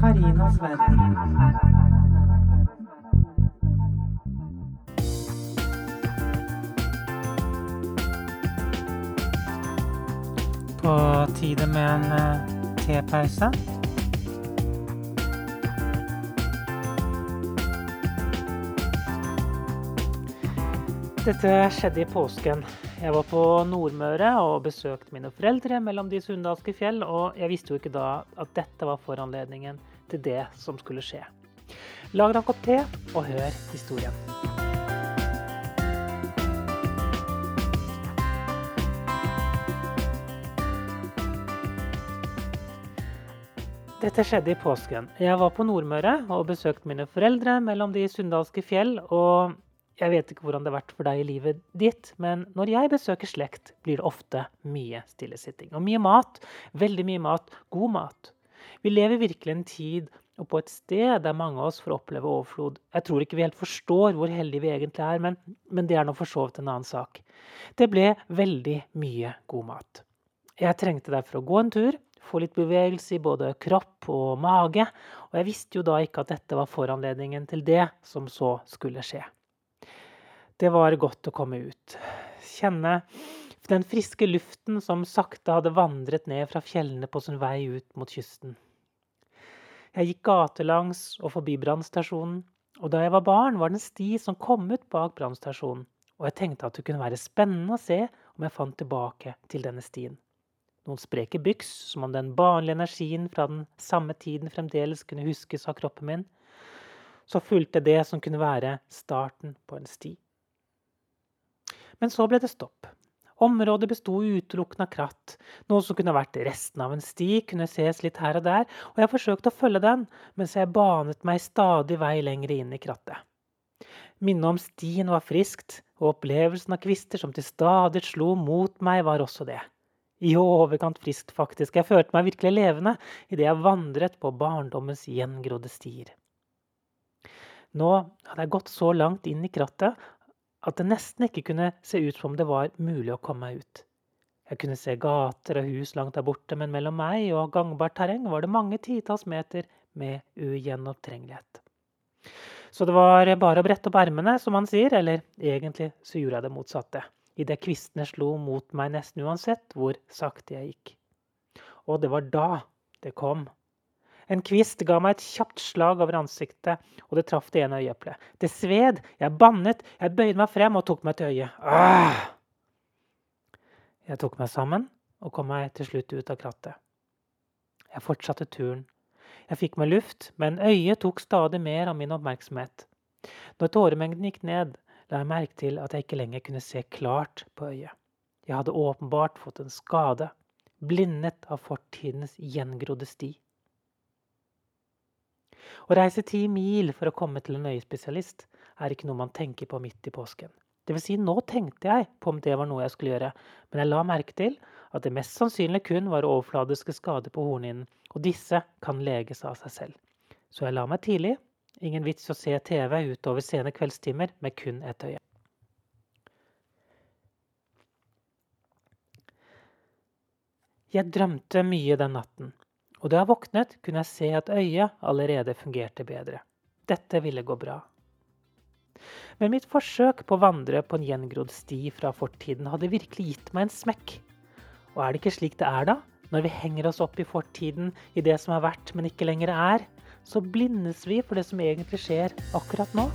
Karinas verden. På tide med en eh, tepause. Dette skjedde i påsken. Jeg var på Nordmøre og besøkte mine foreldre mellom de sunndalske fjell, og jeg visste jo ikke da at dette var foranledningen til det som skulle skje. Lag deg en kopp te og hør historien. Dette skjedde i påsken. Jeg var på Nordmøre og besøkte mine foreldre mellom de sunndalske fjell. og jeg vet ikke hvordan det har vært for deg i livet ditt, men når jeg besøker slekt, blir det ofte mye stillesitting. Og mye mat. Veldig mye mat. God mat. Vi lever virkelig en tid og på et sted der mange av oss får oppleve overflod. Jeg tror ikke vi helt forstår hvor heldige vi egentlig er, men, men det er nå for så vidt en annen sak. Det ble veldig mye god mat. Jeg trengte derfor å gå en tur, få litt bevegelse i både kropp og mage, og jeg visste jo da ikke at dette var foranledningen til det som så skulle skje. Det var godt å komme ut. Kjenne den friske luften som sakte hadde vandret ned fra fjellene på sin vei ut mot kysten. Jeg gikk gatelangs og forbi brannstasjonen, og da jeg var barn, var det en sti som kom ut bak brannstasjonen, og jeg tenkte at det kunne være spennende å se om jeg fant tilbake til denne stien. Noen spreke byks, som om den barnlige energien fra den samme tiden fremdeles kunne huskes av kroppen min. Så fulgte det som kunne være starten på en sti. Men så ble det stopp. Området besto utelukkende av kratt. Noe som kunne vært resten av en sti, kunne ses litt her og der, og jeg forsøkte å følge den mens jeg banet meg stadig vei lenger inn i krattet. Minnet om stien var friskt, og opplevelsen av kvister som til stadig slo mot meg, var også det. I overkant friskt, faktisk. Jeg følte meg virkelig levende idet jeg vandret på barndommens gjengrodde stier. Nå hadde jeg gått så langt inn i krattet at det nesten ikke kunne se ut som om det var mulig å komme meg ut. Jeg kunne se gater og hus langt der borte, men mellom meg og gangbart terreng var det mange titalls meter med ugjennomtrengelighet. Så det var bare å brette opp ermene, som man sier, eller egentlig så gjorde jeg det motsatte, idet kvistene slo mot meg nesten uansett hvor sakte jeg gikk. Og det var da det kom. En kvist ga meg et kjapt slag over ansiktet, og det traff det ene øyeeplet. Det sved, jeg bannet, jeg bøyde meg frem og tok meg til øyet. Ah! Jeg tok meg sammen og kom meg til slutt ut av krattet. Jeg fortsatte turen. Jeg fikk meg luft, men øyet tok stadig mer av min oppmerksomhet. Når tåremengden gikk ned, la jeg merke til at jeg ikke lenger kunne se klart på øyet. Jeg hadde åpenbart fått en skade, blindet av fortidens gjengrodde sti. Å reise ti mil for å komme til en øyespesialist er ikke noe man tenker på midt i påsken. Det vil si, nå tenkte jeg på om det var noe jeg skulle gjøre, men jeg la merke til at det mest sannsynlig kun var overfladiske skader på hornhinnen, og disse kan leges av seg selv. Så jeg la meg tidlig. Ingen vits å se TV utover sene kveldstimer med kun ett øye. Jeg drømte mye den natten, og da jeg våknet, kunne jeg se at øyet allerede fungerte bedre. Dette ville gå bra. Men mitt forsøk på å vandre på en gjengrodd sti fra fortiden hadde virkelig gitt meg en smekk. Og er det ikke slik det er, da? Når vi henger oss opp i fortiden, i det som har vært, men ikke lenger er, så blindes vi for det som egentlig skjer akkurat nå.